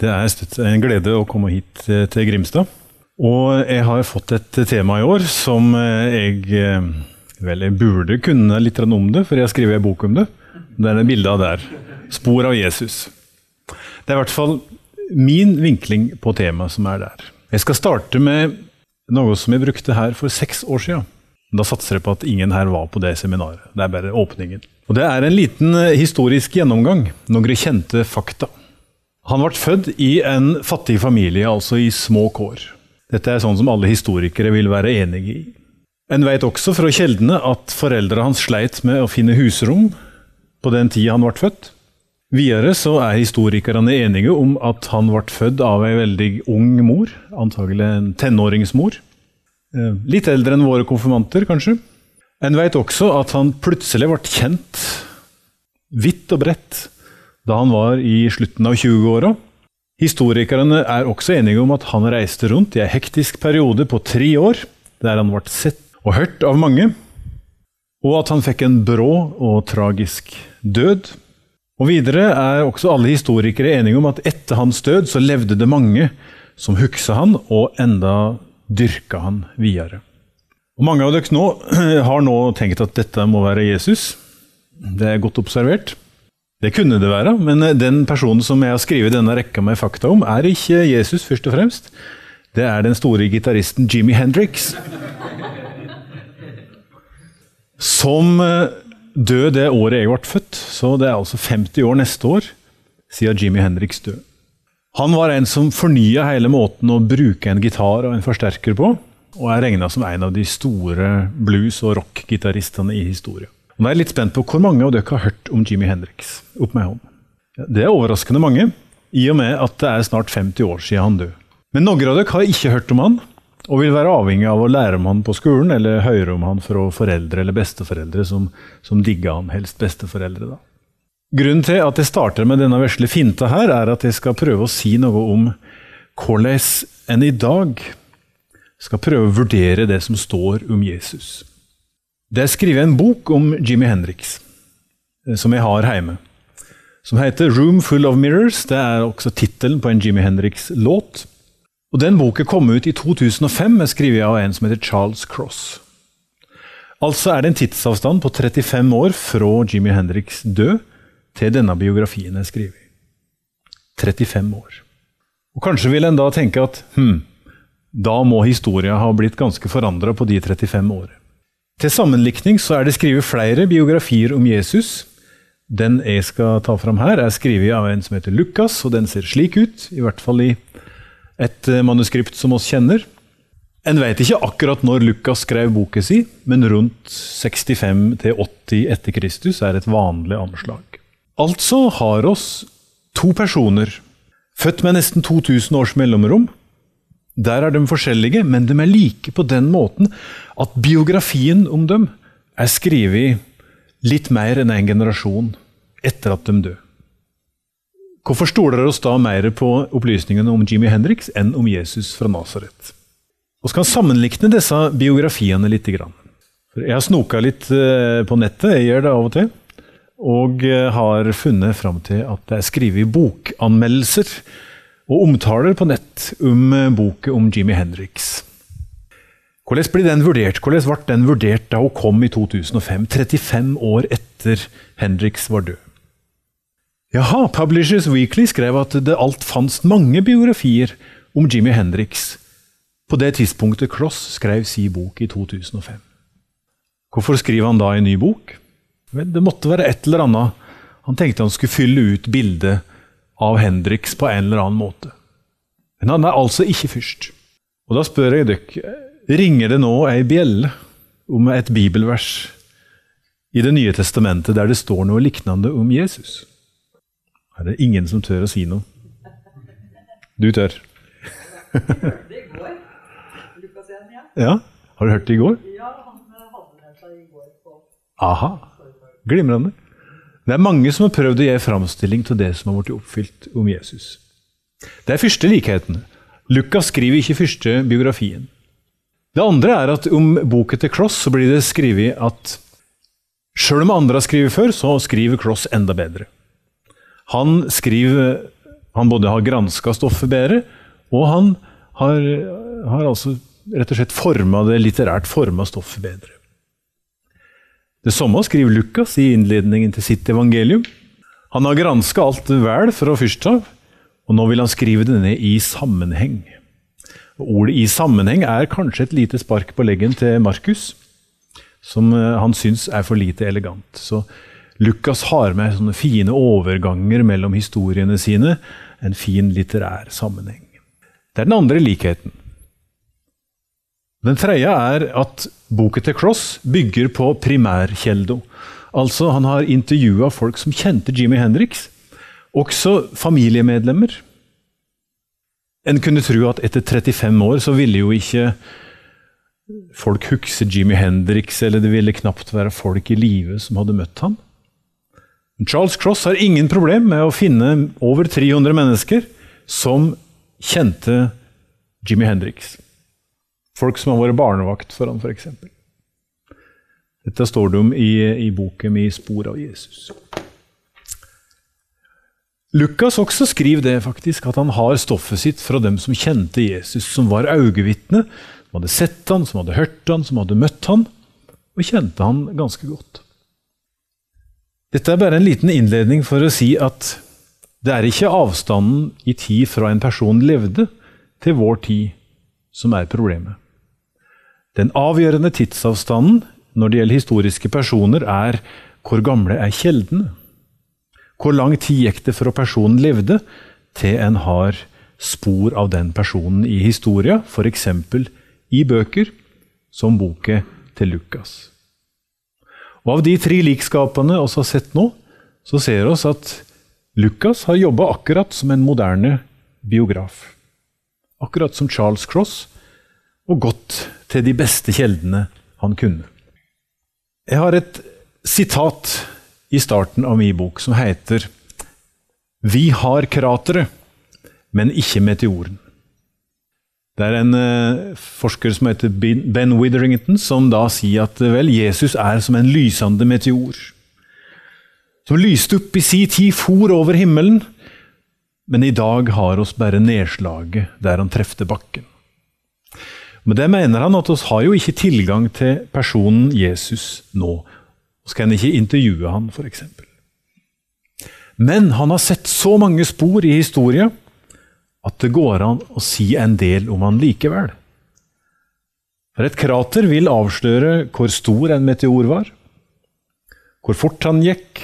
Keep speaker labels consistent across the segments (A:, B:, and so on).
A: Det er en glede å komme hit eh, til Grimstad. Og jeg har fått et tema i år som eh, jeg eh, vel jeg burde kunne litt om det, for jeg har skrevet en bok om det. Det er det bildet der. 'Spor av Jesus'. Det er i hvert fall min vinkling på temaet som er der. Jeg skal starte med noe som jeg brukte her for seks år siden. Da satser jeg på at ingen her var på det seminaret. Det er bare åpningen. Og Det er en liten historisk gjennomgang. Noen kjente fakta. Han ble født i en fattig familie, altså i små kår. Dette er sånn som alle historikere vil være enig i. En vet også fra kjeldene at foreldrene hans sleit med å finne husrom på den tida han ble født. Videre så er historikerne enige om at han ble født av ei veldig ung mor, antagelig en tenåringsmor. Eh, litt eldre enn våre konfirmanter, kanskje. En vet også at han plutselig ble kjent vidt og bredt da han var i slutten av 20-åra. Historikerne er også enige om at han reiste rundt i en hektisk periode på tre år, der han ble sett og hørt av mange, og at han fikk en brå og tragisk død. Og Videre er også alle historikere enige om at etter hans død så levde det mange som huksa han, og enda dyrka han videre. Og Mange av dere nå har nå tenkt at dette må være Jesus. Det er godt observert. Det kunne det være, men eh, den personen som jeg har skrevet denne rekka med fakta om, er ikke Jesus, først og fremst. Det er den store gitaristen Jimmy Hendrix. Som eh, døde det året jeg ble født, så det er altså 50 år neste år siden Jimmy Hendrix døde. Han var en som fornya hele måten å bruke en gitar og en forsterker på, og er regna som en av de store blues- og rock-gitaristene i historien. Nå er jeg litt spent på hvor mange av dere har hørt om Jimmy Hendrix. Opp med hånden. Det er overraskende mange, i og med at det er snart 50 år siden han døde. Men noen av dere har ikke hørt om han, og vil være avhengig av å lære om han på skolen, eller høre om han fra foreldre eller besteforeldre som, som digger han, helst besteforeldre. da. Grunnen til at jeg starter med denne vesle finta her, er at jeg skal prøve å si noe om hvordan en i dag skal prøve å vurdere det som står om Jesus. Det er skrevet en bok om Jimmy Hendrix, eh, som jeg har hjemme. Som heter 'Room Full of Mirrors'. Det er også tittelen på en Jimmy Hendrix-låt. Og Den boken kom ut i 2005, er skrevet av en som heter Charles Cross. Altså er det en tidsavstand på 35 år fra Jimmy Hendrix død til denne biografien er skrevet. 35 år. Og Kanskje vil en da tenke at hm, da må historien ha blitt ganske forandra på de 35 årene. Til sammenlikning så er det skrevet flere biografier om Jesus. Den jeg skal ta fram her, er skrevet av en som heter Lukas, og den ser slik ut. I hvert fall i et eh, manuskript som oss kjenner. En vet ikke akkurat når Lukas skrev boka si, men rundt 65-80 etter Kristus er et vanlig anslag. Altså har oss to personer, født med nesten 2000 års mellomrom, der er de forskjellige, men de er like på den måten at biografien om dem er skrevet litt mer enn en generasjon etter at de døde. Hvorfor stoler dere oss da mer på opplysningene om Jimmy Hendrix enn om Jesus fra Nasaret? Vi skal sammenlikne disse biografiene litt. Jeg har snoka litt eh, på nettet, jeg gjør det av og til, og eh, har funnet fram til at det er skrevet bokanmeldelser og omtaler på nett om boken boka om Jimmy Hendrix. Hvordan ble den vurdert? Hvordan ble den vurdert da hun kom i 2005, 35 år etter Hendrix var død? Jaha, Publishers Weekly skrev at det alt fantes mange biografier om Jimmy Hendrix på det tidspunktet Kloss skrev sin bok i 2005. Hvorfor skriver han da en ny bok? Det måtte være et eller annet. Han tenkte han skulle fylle ut bildet av Hendrix på en eller annen måte. Men han er altså ikke først. Og da spør jeg dere, ringer det nå ei bjelle om et bibelvers i Det nye testamentet der det står noe lignende om Jesus? Er det ingen som tør å si noe? Du tør.
B: Det i går. Lukas 1, ja.
A: Ja, Har du hørt det i går?
B: Ja, han hadde med seg i går
A: Aha. Glimrende. Det er mange som har prøvd å gi framstilling til det som har blitt oppfylt om Jesus. Det er første likheten. Lukas skriver ikke første biografien. Det andre er at om boken til Cross så blir det skrevet at sjøl om andre har skrevet før, så skriver Cross enda bedre. Han skriver Han både har granska stoffet bedre, og han har, har altså rett og slett forma det litterært forma stoffet bedre. Det samme skriver Lukas i innledningen til sitt evangelium. Han har granska alt vel fra først av, og nå vil han skrive det ned i sammenheng. Ordet 'i sammenheng' er kanskje et lite spark på leggen til Markus, som eh, han syns er for lite elegant. Så Lukas har med sånne fine overganger mellom historiene sine, en fin litterær sammenheng. Det er den andre likheten. Den tredje er at boken til Cross bygger på primærkjeldo. Altså, han har intervjua folk som kjente Jimmy Hendrix, også familiemedlemmer. En kunne tro at etter 35 år så ville jo ikke folk huske Jimmy Hendrix, eller det ville knapt være folk i live som hadde møtt ham. Charles Cross har ingen problem med å finne over 300 mennesker som kjente Jimmy Hendrix. Folk som har vært barnevakt for ham, f.eks. Dette står det om i, i boken med 'Spor av Jesus'. Lukas også skriver det faktisk, at han har stoffet sitt fra dem som kjente Jesus, som var øyevitne, som hadde sett han, som hadde hørt han, som hadde møtt han, og kjente han ganske godt. Dette er bare en liten innledning for å si at det er ikke avstanden i tid fra en person levde, til vår tid som er problemet. Den avgjørende tidsavstanden når det gjelder historiske personer, er hvor gamle er kjeldene? Hvor lang tid gikk det fra personen levde, til en har spor av den personen i historia, f.eks. i bøker, som boka til Lukas. Og Av de tre likskapene vi har sett nå, så ser vi at Lukas har jobba akkurat som en moderne biograf. Akkurat som Charles Cross, og gått til de beste kjeldene han kunne. Jeg har et sitat i starten av min bok som heter Vi har krateret, men ikke meteoren. Det er en uh, forsker som heter Ben Witherington, som da sier at vel, Jesus er som en lysende meteor. Som lyste opp i si tid, for over himmelen, men i dag har oss bare nedslaget der han trefte bakken. Men det mener han at oss har jo ikke tilgang til personen Jesus nå. Vi kan ikke intervjue han, f.eks. Men han har sett så mange spor i historien at det går an å si en del om han likevel. For et krater vil avsløre hvor stor en meteor var, hvor fort han gikk,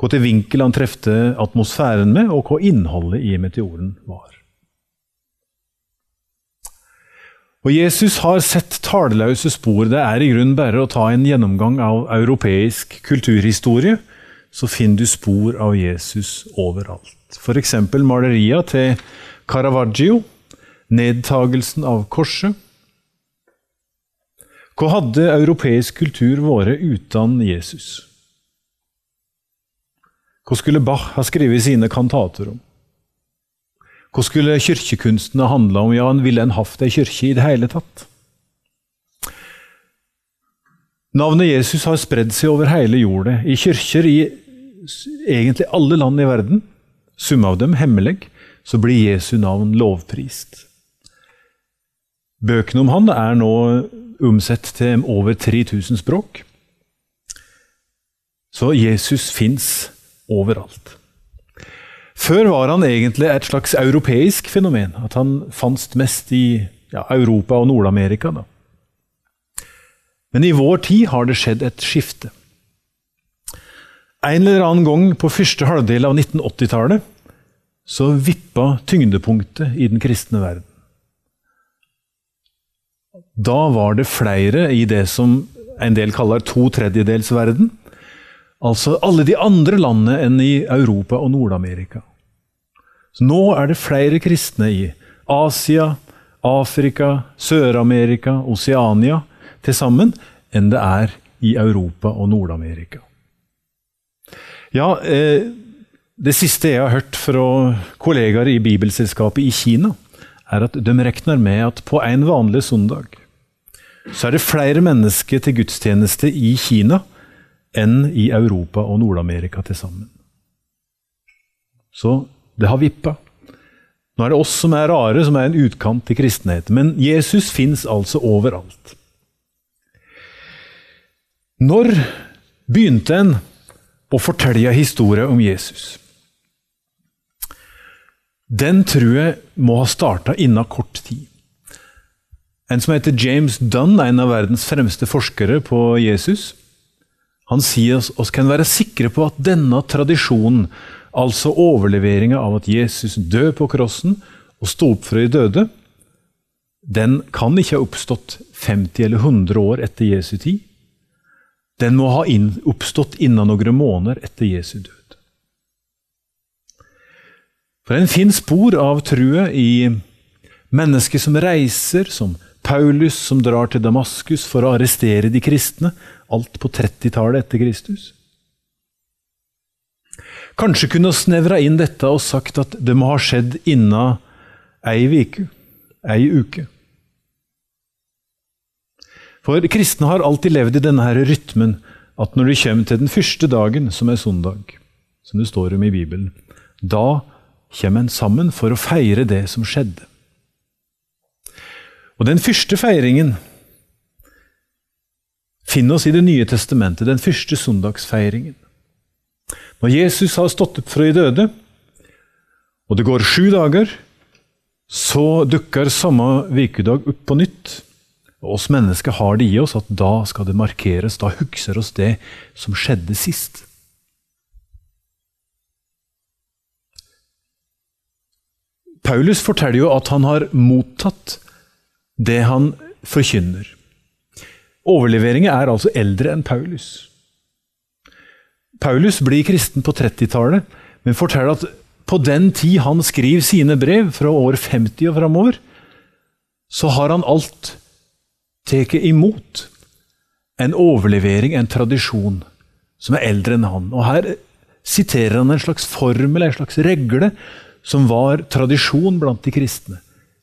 A: hvor til vinkel han trefte atmosfæren med, og hva innholdet i meteoren var. Og Jesus har sett talløse spor. Det er i grunnen bare å ta en gjennomgang av europeisk kulturhistorie, så finner du spor av Jesus overalt. F.eks. maleria til Caravaggio, nedtagelsen av korset. Hva hadde europeisk kultur vært uten Jesus? Hva skulle Bach ha skrevet sine kantater om? Hva skulle kirkekunsten ha handla om? Ja, han ville en hatt ei kirke i det hele tatt. Navnet Jesus har spredd seg over hele jorda, i kirker i egentlig alle land i verden. Summe av dem hemmelig, så blir Jesu navn lovprist. Bøkene om han er nå omsett til over 3000 språk. Så Jesus fins overalt. Før var han egentlig et slags europeisk fenomen. At han fantes mest i ja, Europa og Nord-Amerika. Men i vår tid har det skjedd et skifte. En eller annen gang på første halvdel av 1980-tallet så vippa tyngdepunktet i den kristne verden. Da var det flere i det som en del kaller to tredjedelsverden. Altså alle de andre landene enn i Europa og Nord-Amerika. Så nå er det flere kristne i Asia, Afrika, Sør-Amerika, Oseania til sammen enn det er i Europa og Nord-Amerika. Ja, eh, det siste jeg har hørt fra kollegaer i Bibelselskapet i Kina, er at de regner med at på en vanlig søndag så er det flere mennesker til gudstjeneste i Kina enn i Europa og Nord-Amerika til sammen. Så det har vippa. Nå er det oss som er rare, som er en utkant til kristenheten. Men Jesus fins altså overalt. Når begynte en å fortelle historien om Jesus? Den tror jeg må ha starta innen kort tid. En som heter James Dunn, en av verdens fremste forskere på Jesus, han sier oss, oss kan være sikre på at denne tradisjonen, altså overleveringa av at Jesus død på krossen og sto opp fra de døde, den kan ikke ha oppstått 50 eller 100 år etter Jesu tid. Den må ha inn, oppstått innen noen måneder etter Jesu død. For En finner spor av trua i mennesker som reiser, som Paulus som drar til Damaskus for å arrestere de kristne, alt på 30-tallet etter Kristus. Kanskje kunne vi snevra inn dette og sagt at det må ha skjedd innen ei uke, ei uke. For kristne har alltid levd i denne her rytmen at når du kommer til den første dagen, som er søndag, som det står om i Bibelen, da kommer en sammen for å feire det som skjedde. Og Den første feiringen finner oss i Det nye testamentet, den første søndagsfeiringen. Når Jesus har stått opp fra de døde, og det går sju dager, så dukker samme ukedag opp på nytt. Og oss mennesker har det i oss at da skal det markeres, da husker oss det som skjedde sist. Paulus forteller jo at han har mottatt det han forkynner. Overleveringen er altså eldre enn Paulus. Paulus blir kristen på 30-tallet, men forteller at på den tid han skriver sine brev, fra år 50 og framover, så har han alt tatt imot en overlevering, en tradisjon, som er eldre enn han. Og Her siterer han en slags formel, en slags regle, som var tradisjon blant de kristne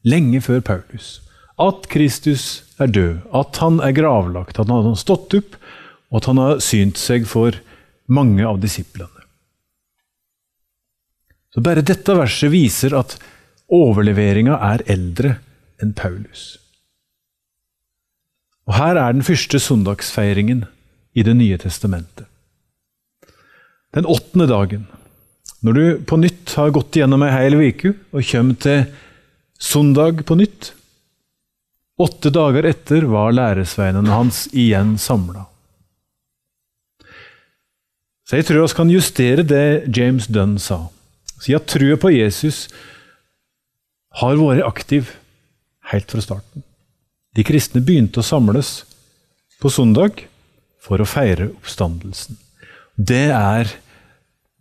A: lenge før Paulus. At Kristus er død, at han er gravlagt, at han har stått opp, og at han har synt seg for mange av disiplene. Så Bare dette verset viser at overleveringa er eldre enn Paulus. Og Her er den første søndagsfeiringen i Det nye testamentet. Den åttende dagen, når du på nytt har gått gjennom ei hel uke og kommer til søndag på nytt Åtte dager etter var læresveinene hans igjen samla. Så jeg tror vi kan justere det James Dunn sa. Si at trua på Jesus har vært aktiv helt fra starten. De kristne begynte å samles på søndag for å feire oppstandelsen. Det er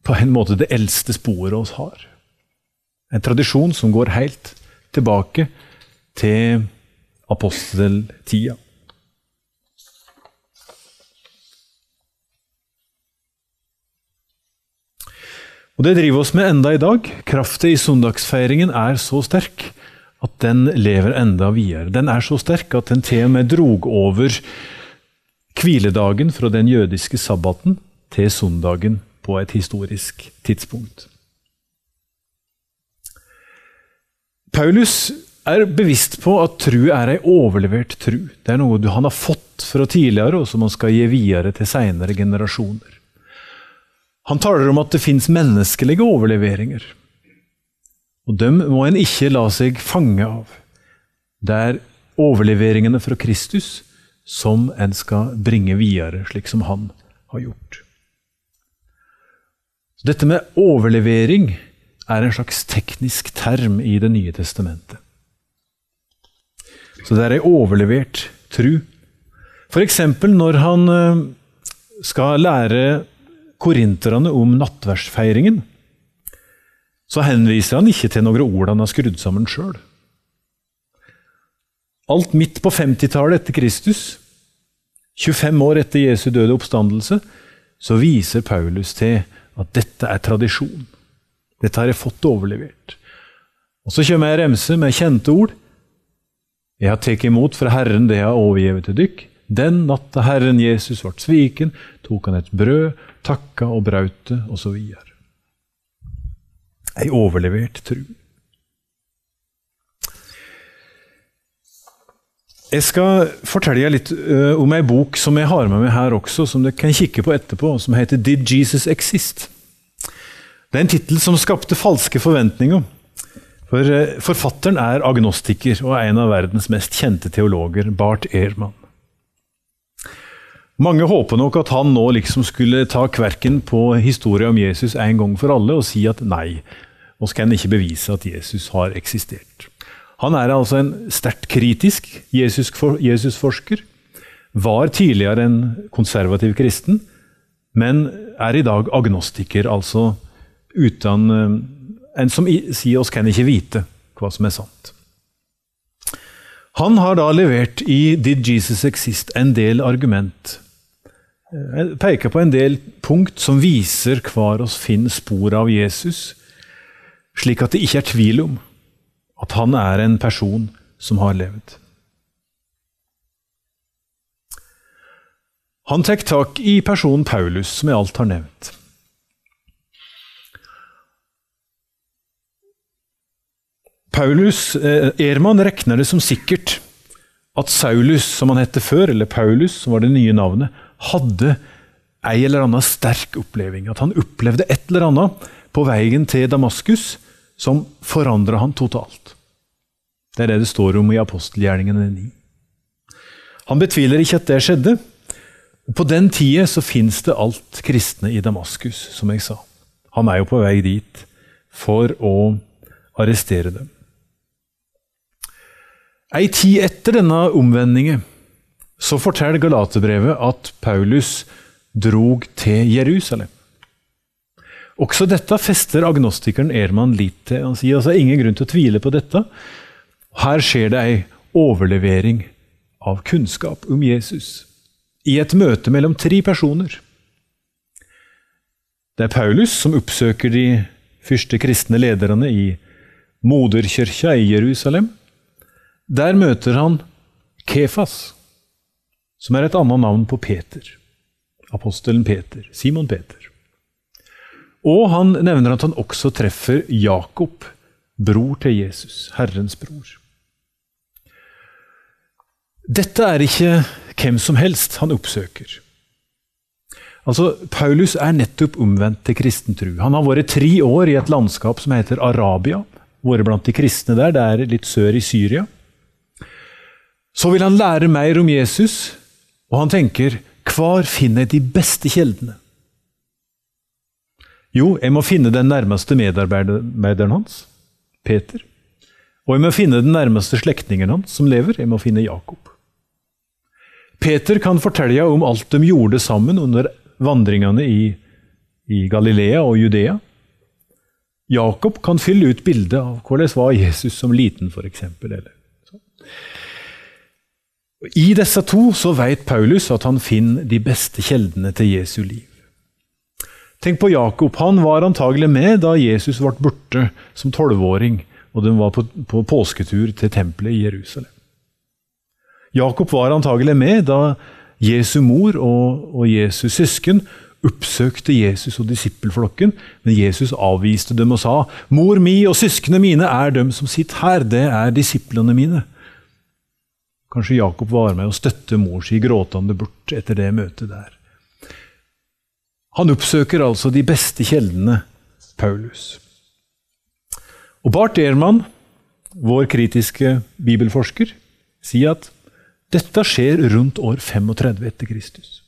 A: på en måte det eldste sporet oss har. En tradisjon som går helt tilbake til aposteltida. Og Det driver oss med enda i dag. Kraften i søndagsfeiringen er så sterk at den lever enda videre. Den er så sterk at den til og med drog over hviledagen fra den jødiske sabbaten til søndagen på et historisk tidspunkt. Paulus er bevisst på at tru er ei overlevert tru. Det er noe han har fått fra tidligere, og som han skal gi videre til seinere generasjoner. Han taler om at det fins menneskelige overleveringer. Og dem må en ikke la seg fange av. Det er overleveringene fra Kristus som en skal bringe videre, slik som han har gjort. Dette med overlevering er en slags teknisk term i Det nye testamentet. Så det er ei overlevert tru. F.eks. når han eh, skal lære korinterne om nattverdsfeiringen, så henviser han ikke til noen ord han har skrudd sammen sjøl. Alt midt på 50-tallet etter Kristus, 25 år etter Jesu døde oppstandelse, så viser Paulus til at dette er tradisjon. Dette har jeg fått overlevert. Og Så kommer jeg remse med kjente ord. Jeg har tatt imot fra Herren det jeg har overgivet til dykk. Den natta Herren Jesus ble sviken, tok han et brød, takka og braute, og så osv. Ei overlevert tru. Jeg skal fortelle deg litt uh, om ei bok som jeg har med meg her også, som dere kan kikke på etterpå, som heter Did Jesus Exist? Det er en tittel som skapte falske forventninger. For uh, Forfatteren er agnostiker og er en av verdens mest kjente teologer, Bart Ehrman. Mange håper nok at han nå liksom skulle ta kverken på historien om Jesus en gang for alle og si at nei, nå skal en ikke bevise at Jesus har eksistert. Han er altså en sterkt kritisk Jesusforsker. Var tidligere en konservativ kristen, men er i dag agnostiker, altså uten eh, En som sier oss kan ikke vite hva som er sant. Han har da levert i Did Jesus Exist en del argument. Jeg peker på en del punkt som viser hvor oss finner spor av Jesus, slik at det ikke er tvil om at han er en person som har levd. Han tar tak i personen Paulus, som jeg alt har nevnt. Paulus, eh, Erman regner det som sikkert at Saulus, som han het før, eller Paulus, som var det nye navnet, hadde ei eller annen sterk oppleving. At han opplevde et eller annet på veien til Damaskus som forandra han totalt. Det er det det står om i apostelgjerningene 9. Han betviler ikke at det skjedde. Og På den tida så fins det alt kristne i Damaskus, som jeg sa. Han er jo på vei dit for å arrestere dem. Ei tid etter denne omvendingen så forteller Galaterbrevet at Paulus drog til Jerusalem. Også dette fester agnostikeren Erman lit til. Han sier altså ingen grunn til å tvile på dette. Her skjer det ei overlevering av kunnskap om Jesus i et møte mellom tre personer. Det er Paulus som oppsøker de første kristne lederne i moderkirka i Jerusalem. Der møter han Kefas, som er et annet navn på Peter. Apostelen Peter. Simon Peter. Og han nevner at han også treffer Jakob, bror til Jesus, Herrens bror. Dette er ikke hvem som helst han oppsøker. Altså, Paulus er nettopp omvendt til kristen tro. Han har vært tre år i et landskap som heter Arabia. Vært blant de kristne der. Det er litt sør i Syria. Så vil han lære mer om Jesus, og han tenker hvor finner jeg de beste kjeldene? Jo, jeg må finne den nærmeste medarbeideren hans, Peter. Og jeg må finne den nærmeste slektningen hans som lever. Jeg må finne Jakob. Peter kan fortelle om alt de gjorde sammen under vandringene i, i Galilea og Judea. Jakob kan fylle ut bildet av hvordan var Jesus som liten, f.eks. I disse to så vet Paulus at han finner de beste kjeldene til Jesu liv. Tenk på Jakob. Han var antagelig med da Jesus ble borte som tolvåring, og de var på, på påsketur til tempelet i Jerusalem. Jakob var antagelig med da Jesu mor og, og Jesus søsken oppsøkte Jesus og disippelflokken, men Jesus avviste dem og sa, 'Mor mi og søsknene mine er dem som sitter her, det er disiplene mine.' Kanskje Jakob var med og støtte mor si gråtende bort etter det møtet der. Han oppsøker altså de beste kjeldene, Paulus. Og Bart Ehrmann, vår kritiske bibelforsker, sier at dette skjer rundt år 35 etter Kristus.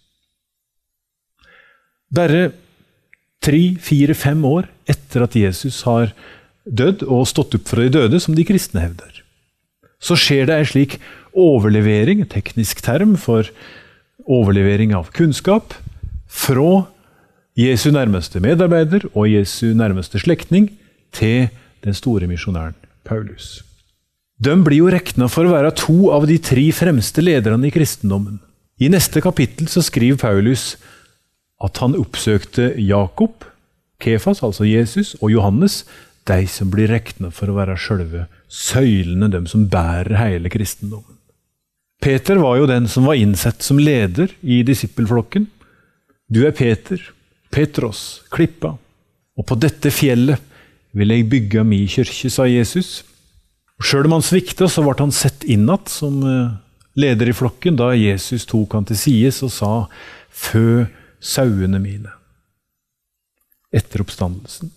A: Bare tre, fire, fem år etter at Jesus har dødd og stått opp fra de døde, som de kristne hevder, så skjer det en slik overlevering, teknisk term for overlevering av kunnskap, fra Jesu nærmeste medarbeider og Jesu nærmeste slektning til den store misjonæren Paulus. De blir jo regna for å være to av de tre fremste lederne i kristendommen. I neste kapittel så skriver Paulus at han oppsøkte Jakob, Kefas, altså Jesus, og Johannes, de som blir regna for å være sjølve søylene, dem som bærer hele kristendommen. Peter var jo den som var innsett som leder i disippelflokken. Du er Peter, Petros, klippa, og på dette fjellet vil jeg bygge mi kirke, sa Jesus. Sjøl om han svikta, så ble han sett inn som eh, leder i flokken da Jesus tok han til sides og sa 'Fø sauene mine' etter oppstandelsen.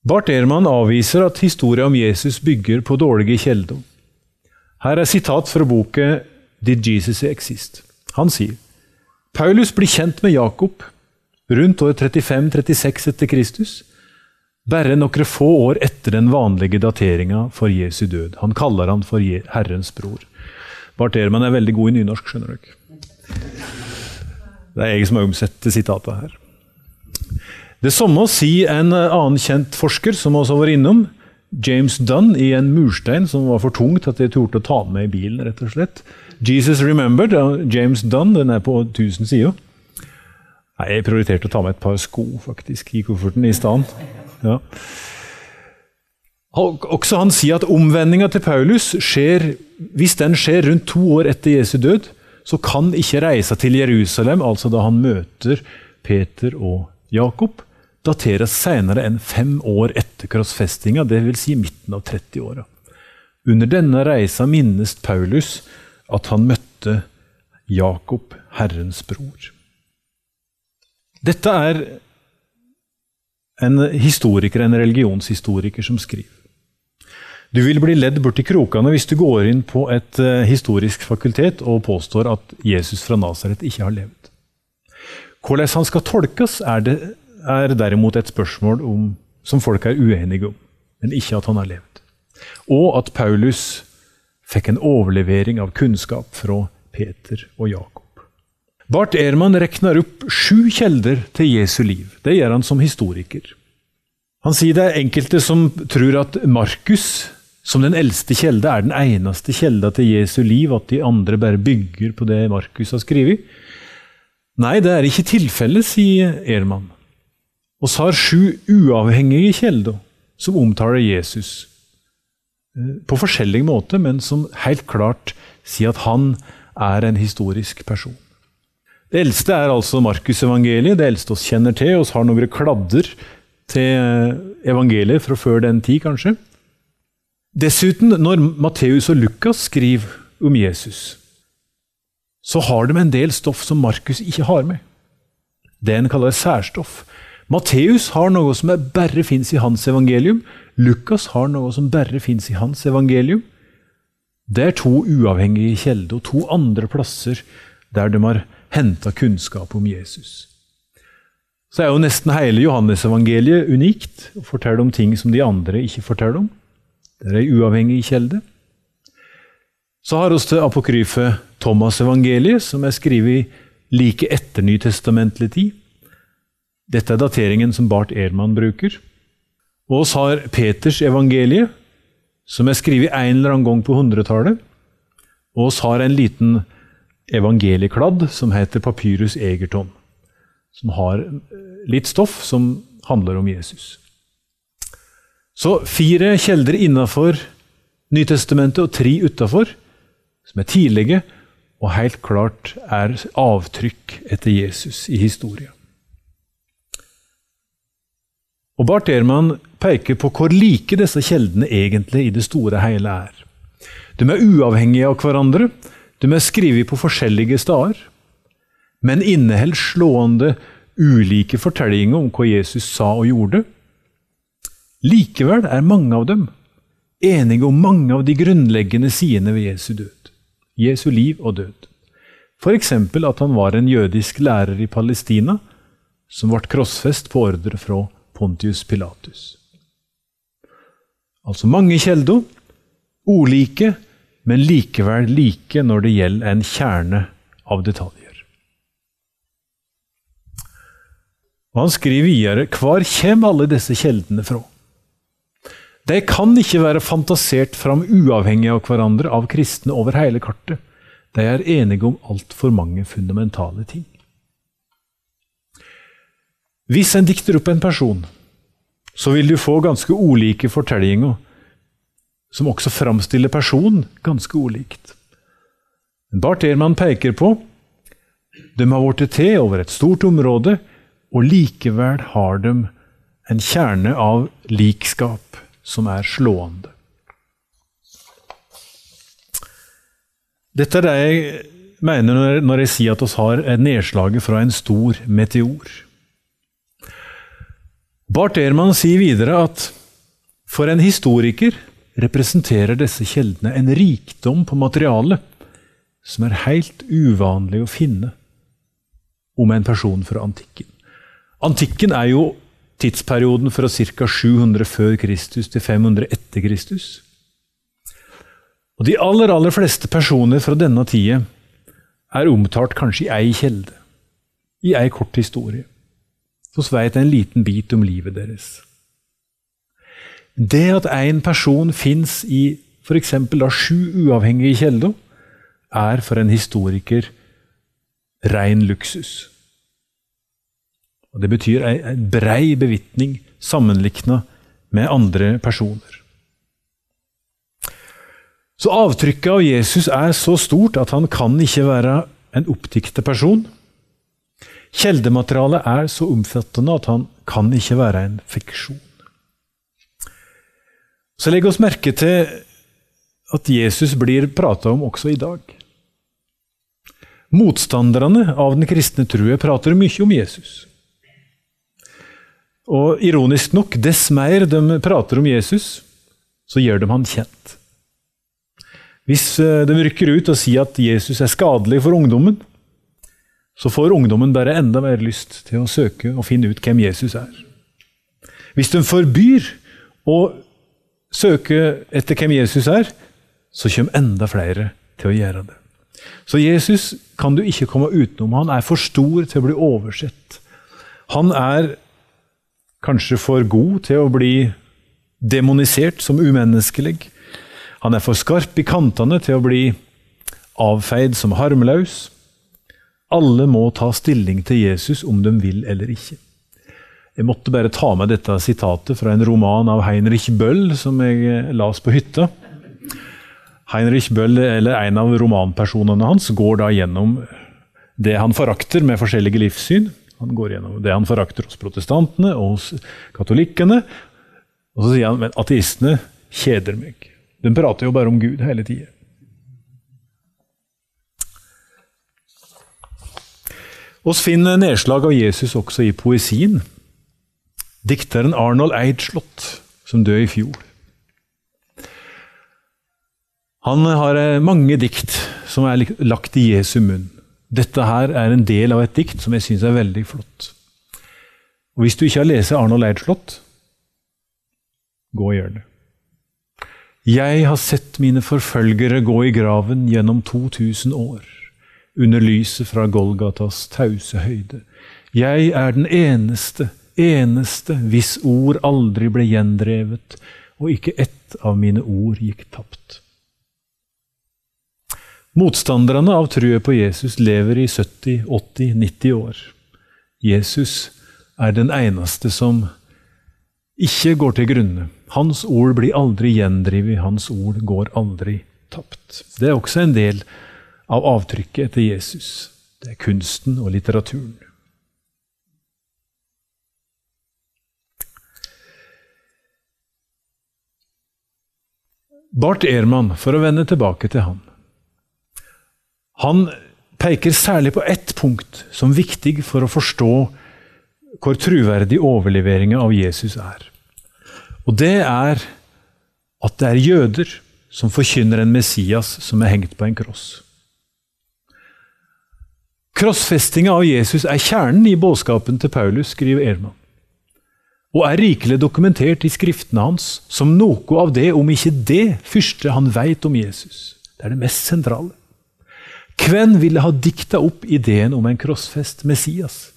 A: Bart Ehrmann avviser at historien om Jesus bygger på dårlige kilder. Her er sitat fra boka 'Did Jesus Exist?' Han sier Paulus blir kjent med Jakob rundt år 35-36 etter Kristus, bare noen få år etter den vanlige dateringa for Jesu død. Han kaller han for Herrens bror. Bart Ehrmann er veldig god i nynorsk, skjønner dere. Det er jeg som har omsett sitatet her. Det samme sier en annen kjent forsker som også har vært innom, James Dunn, i en murstein som var for tungt at jeg torde å ta med i bilen. rett og slett. Jesus Remembered av James Dunn, den er på 1000 sider. Jeg prioriterte å ta med et par sko faktisk i kofferten i stedet. Ja. Også han sier at omvendinga til Paulus skjer hvis den skjer rundt to år etter Jesu død, så kan ikke reisa til Jerusalem, altså da han møter Peter og Jakob, dateres senere enn fem år etter krossfestinga, dvs. Si midten av 30-åra. Under denne reisa minnes Paulus at han møtte Jakob, Herrens bror. Dette er en historiker, en religionshistoriker, som skriver. Du vil bli ledd bort i krokene hvis du går inn på et uh, historisk fakultet og påstår at Jesus fra Nasaret ikke har levd. Hvordan han skal tolkes, er, det, er derimot et spørsmål om, som folk er uenige om, men ikke at han har levd. Og at Paulus fikk en overlevering av kunnskap fra Peter og Jakob. Bart Ehrmann regner opp sju kjelder til Jesu liv. Det gjør han som historiker. Han sier det er enkelte som tror at Markus som den eldste kjelde er den eneste kjelda til Jesu liv, at de andre bare bygger på det Markus har skrevet? Nei, det er ikke tilfellet, sier Ehrmann. Vi har sju uavhengige kjelder som omtaler Jesus eh, på forskjellig måte, men som helt klart sier at han er en historisk person. Det eldste er altså Markusevangeliet, det eldste oss kjenner til. Vi har noen kladder til evangeliet fra før den tid, kanskje. Dessuten, når Matteus og Lukas skriver om Jesus, så har de en del stoff som Markus ikke har med. Det en kaller særstoff. Matteus har noe som bare fins i hans evangelium. Lukas har noe som bare fins i hans evangelium. Det er to uavhengige kilder og to andre plasser der de har henta kunnskap om Jesus. Så er jo nesten hele Johannesevangeliet unikt og forteller om ting som de andre ikke forteller om. Det er ei uavhengig kjelde. Så har vi det apokryfe Thomas-evangeliet, som er skrevet like etter nytestamentlig tid. Dette er dateringen som Bart Ehrmann bruker. Og oss har Peters evangelie, som er skrevet en eller annen gang på 100-tallet. Og oss har en liten evangeliekladd som heter Papyrus Egerton, som har litt stoff som handler om Jesus. Så fire kjelder innafor Nytestamentet og tre utafor, som er tidlige og helt klart er avtrykk etter Jesus i historien. Og Bart Ehrmann peker på hvor like disse kjeldene egentlig i det store hele er. De er uavhengige av hverandre, de er skrevet på forskjellige steder, men inneholder slående ulike fortellinger om hva Jesus sa og gjorde, Likevel er mange av dem enige om mange av de grunnleggende sidene ved Jesu død, Jesu liv og død. F.eks. at han var en jødisk lærer i Palestina som ble krossfest på ordre fra Pontius Pilatus. Altså mange kjelder, olike, men likevel like når det gjelder en kjerne av detaljer. Og Han skriver videre hvor kommer alle disse kjeldene fra? De kan ikke være fantasert fram uavhengig av hverandre av kristne over hele kartet. De er enige om altfor mange fundamentale ting. Hvis en dikter opp en person, så vil du få ganske ulike fortellinger som også framstiller personen ganske ulikt. Bart Ehrmann peker på de har blitt til over et stort område, og likevel har de en kjerne av likskap som er slående. Dette er det jeg mener når jeg sier at vi har nedslaget fra en stor meteor. Bart Ehrmann sier videre at for en historiker representerer disse kjeldene en rikdom på materiale som er helt uvanlig å finne om en person fra antikken. Antikken er jo tidsperioden fra ca. 700 før Kristus til 500 etter Kristus. Og De aller aller fleste personer fra denne tida er omtalt kanskje i ei kjelde, i ei kort historie. Så veit en liten bit om livet deres. Det at én person fins i f.eks. sju uavhengige kilder, er for en historiker ren luksus. Og Det betyr ei brei bevitning sammenlikna med andre personer. Så avtrykket av Jesus er så stort at han kan ikke være en oppdikta person. Kjeldematerialet er så omfattende at han kan ikke være en fiksjon. Så legg oss merke til at Jesus blir prata om også i dag. Motstanderne av den kristne trua prater mye om Jesus. Og ironisk nok, dess mer de prater om Jesus, så gjør de han kjent. Hvis eh, de rykker ut og sier at Jesus er skadelig for ungdommen, så får ungdommen bare enda mer lyst til å søke og finne ut hvem Jesus er. Hvis de forbyr å søke etter hvem Jesus er, så kommer enda flere til å gjøre det. Så Jesus kan du ikke komme utenom. Han er for stor til å bli oversett. Han er kanskje for god til å bli demonisert som umenneskelig. Han er for skarp i kantene til å bli avfeid som harmløs. Alle må ta stilling til Jesus om de vil eller ikke. Jeg måtte bare ta med dette sitatet fra en roman av Heinrich Bøll som jeg las på hytta. Heinrich Bøll, eller en av romanpersonene hans, går da gjennom det han forakter med forskjellige livssyn. Han går gjennom det han forakter hos protestantene og hos katolikkene. Og så sier han men ateistene kjeder meg. De prater jo bare om Gud hele tida. Vi finner nedslag av Jesus også i poesien. Dikteren Arnold Eidslott, som døde i fjor. Han har eh, mange dikt som er lagt i Jesu munn. Dette her er en del av et dikt som jeg syns er veldig flott. Og Hvis du ikke har lest Arnold Eidslott, gå og gjør det. Jeg har sett mine forfølgere gå i graven gjennom 2000 år, under lyset fra Golgatas tause høyde. Jeg er den eneste, eneste hvis ord aldri ble gjendrevet, og ikke ett av mine ord gikk tapt. Motstanderne av trua på Jesus lever i 70, 80, 90 år. Jesus er den eneste som ikke går til grunne. Hans ord blir aldri gjendrevet, hans ord går aldri tapt. Det er også en del av avtrykket etter Jesus. Det er kunsten og litteraturen. Bart Ehrmann, for å vende tilbake til han, han peker særlig på ett punkt som viktig for å forstå hvor truverdig overleveringa av Jesus er. Og det er at det er jøder som forkynner en Messias som er hengt på en kross. Krossfestinga av Jesus er kjernen i budskapen til Paulus, skriver Erman, og er rikelig dokumentert i skriftene hans som noe av det, om ikke det, første han veit om Jesus. Det er det mest sentrale. Hvem ville ha dikta opp ideen om en krossfest Messias?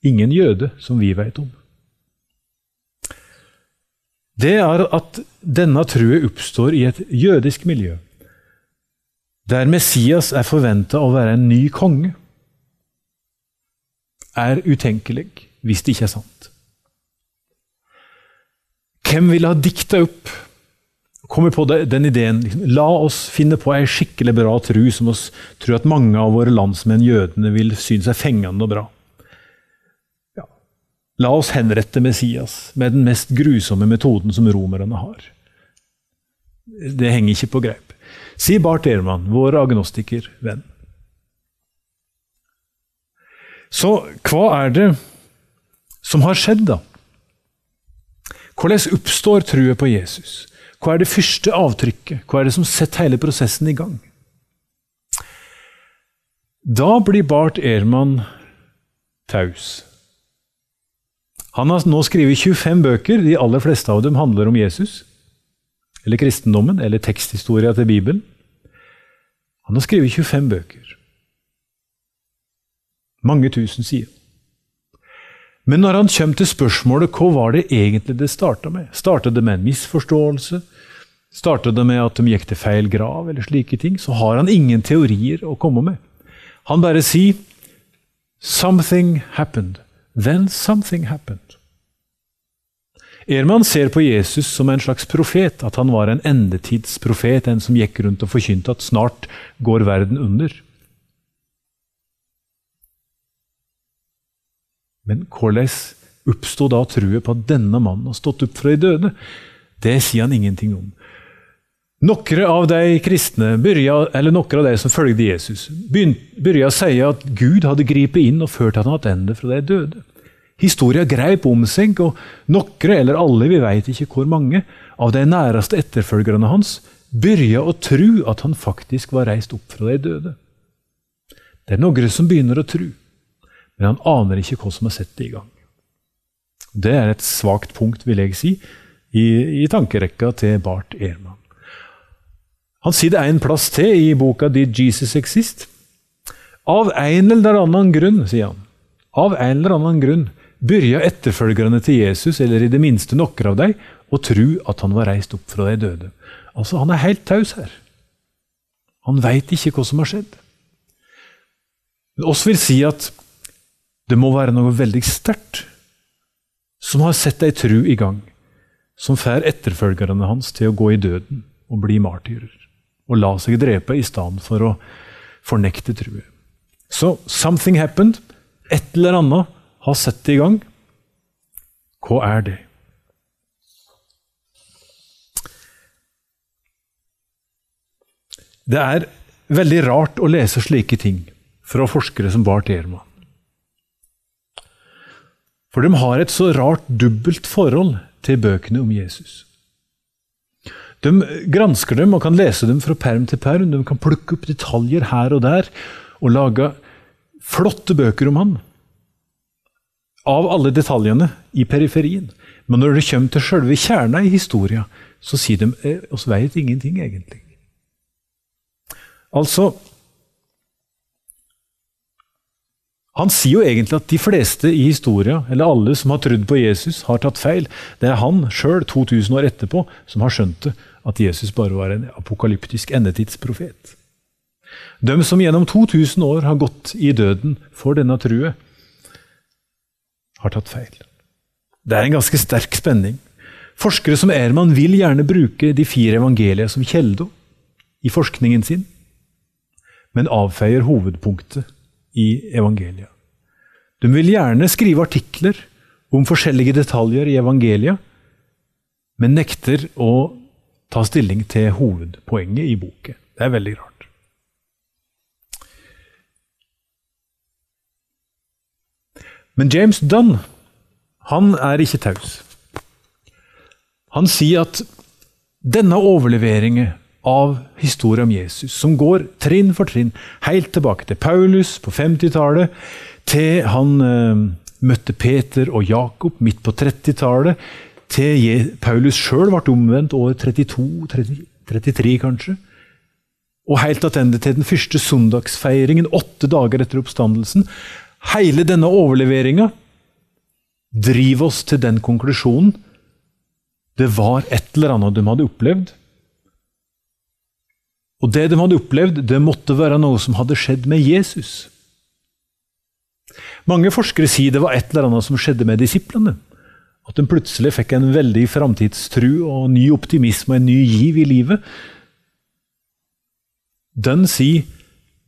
A: Ingen jøde, som vi vet om. det er at denne trua oppstår i et jødisk miljø, der Messias er forventa å være en ny konge, er utenkelig hvis det ikke er sant. Hvem ville ha dikta opp Kommer på den ideen liksom, La oss finne på ei skikkelig bra tru som oss tror at mange av våre landsmenn, jødene, vil synes er fengende og bra. Ja. La oss henrette Messias med den mest grusomme metoden som romerne har. Det henger ikke på greip. Sier Bart Ehrmann, vår agnostikervenn. Så hva er det som har skjedd, da? Hvordan oppstår trua på Jesus? Hva er det første avtrykket? Hva er det som setter hele prosessen i gang? Da blir Bart Ehrmann taus. Han har nå skrevet 25 bøker, de aller fleste av dem handler om Jesus. Eller kristendommen, eller teksthistoria til Bibelen. Han har skrevet 25 bøker. Mange tusen sider. Men når han kommer til spørsmålet hva var det egentlig det starta med? Starta det med en misforståelse? Starta det med at de gikk til feil grav, eller slike ting? Så har han ingen teorier å komme med. Han bare sier 'Something happened'. Then something happened. Ehrmann ser på Jesus som en slags profet, at han var en endetidsprofet, en som gikk rundt og forkynte at snart går verden under. Men hvordan oppsto da trua på at denne mannen har stått opp fra de døde? Det sier han ingenting om. Noen av de kristne, eller noen av de som følgde Jesus, begynte å si at Gud hadde gripet inn og ført han tilbake fra de døde. Historia greip om seg, og noen, eller alle, vi vet ikke hvor mange, av de næreste etterfølgerne hans begynte å tro at han faktisk var reist opp fra de døde. Det er noen som begynner å tro men han aner ikke hva som har sett det i gang. Det er et svakt punkt, vil jeg si, i, i tankerekka til Bart Ehrman. Han sier det er en plass til i boka 'Did Jesus Exist'? Av en eller annen grunn, sier han, av en eller annen grunn begynte etterfølgerne til Jesus, eller i det minste noen av dem, å tro at han var reist opp fra de døde. Altså, Han er helt taus her. Han veit ikke hva som har skjedd. Men oss vil si at det må være noe veldig sterkt som har sett ei tru i gang, som får etterfølgerne hans til å gå i døden og bli martyrer, og la seg drepe i stedet for å fornekte truet. Så something happened. Et eller annet har sett det i gang. Hva er det? Det er veldig rart å lese slike ting fra forskere som Bart Ehrmann. For de har et så rart dubbelt forhold til bøkene om Jesus. De gransker dem og kan lese dem fra perm til perm. De kan plukke opp detaljer her og der og lage flotte bøker om han. Av alle detaljene i periferien. Men når det kommer til selve kjerna i historia, så sier de eh, oss veit ingenting, egentlig. Altså, Han sier jo egentlig at de fleste i historia, eller alle som har trodd på Jesus, har tatt feil. Det er han sjøl, 2000 år etterpå, som har skjønt det, at Jesus bare var en apokalyptisk endetidsprofet. De som gjennom 2000 år har gått i døden for denne trua, har tatt feil. Det er en ganske sterk spenning. Forskere som Ehrman vil gjerne bruke de fire evangeliene som kjelde i forskningen sin, men avfeier hovedpunktet i evangeliet. De vil gjerne skrive artikler om forskjellige detaljer i evangeliet, men nekter å ta stilling til hovedpoenget i boken. Det er veldig rart. Men James Dunn han er ikke taus. Han sier at denne overleveringen av historien om Jesus, som går trinn for trinn, helt tilbake til Paulus på 50-tallet, til han eh, møtte Peter og Jakob midt på 30-tallet, til Paulus sjøl ble omvendt år 32, 30, 33 kanskje. Og helt tilbake til den første søndagsfeiringen åtte dager etter oppstandelsen. Hele denne overleveringa driver oss til den konklusjonen Det var et eller annet de hadde opplevd. Og det de hadde opplevd, det måtte være noe som hadde skjedd med Jesus. Mange forskere sier det var et eller annet som skjedde med disiplene. At de plutselig fikk en veldig framtidstru og ny optimisme og en ny giv i livet. Den sier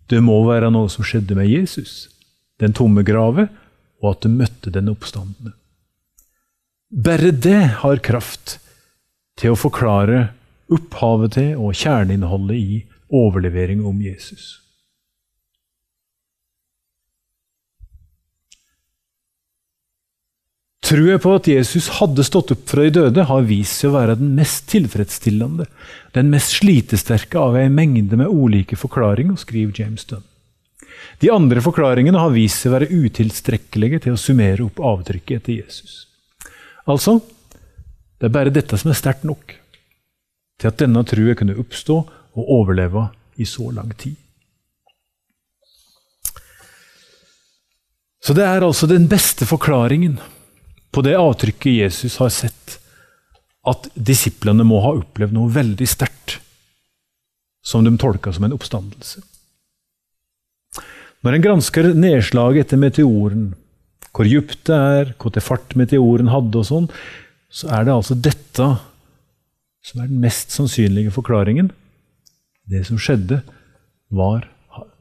A: det må være noe som skjedde med Jesus, den tomme grave, og at de møtte den oppstandende. Bare det har kraft til å forklare opphavet til og kjerneinnholdet i overlevering om Jesus. Trua på at Jesus hadde stått opp fra de døde, har vist seg å være den mest tilfredsstillende, den mest slitesterke av ei mengde med ulike forklaringer, skriver James Dunn. De andre forklaringene har vist seg å være utilstrekkelige til å summere opp avtrykket etter Jesus. Altså, det er bare dette som er sterkt nok til at denne trua kunne oppstå og overleve i så lang tid. Så det er altså den beste forklaringen på det avtrykket Jesus har sett, at disiplene må ha opplevd noe veldig sterkt, som de tolka som en oppstandelse. Når en gransker nedslaget etter meteoren, hvor dypt det er, hvor til fart meteoren hadde, og sånn, så er det altså dette som er den mest sannsynlige forklaringen. Det som skjedde, var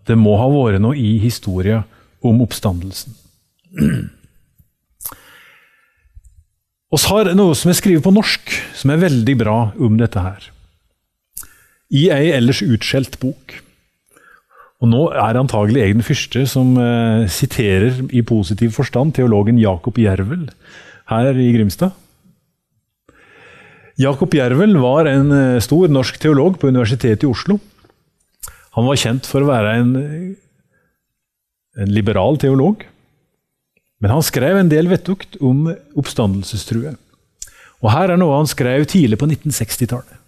A: Det må ha vært noe i historia om oppstandelsen. Vi har noe som er skrevet på norsk, som er veldig bra om dette her. I ei ellers utskjelt bok. Og Nå er antagelig jeg den første som eh, siterer i positiv forstand teologen Jakob Jervel her i Grimstad. Jakob Jervel var en eh, stor norsk teolog på Universitetet i Oslo. Han var kjent for å være en, en liberal teolog. Men han skrev en del vettugt om oppstandelsestrue. Og her er noe han skrev tidlig på 1960-tallet.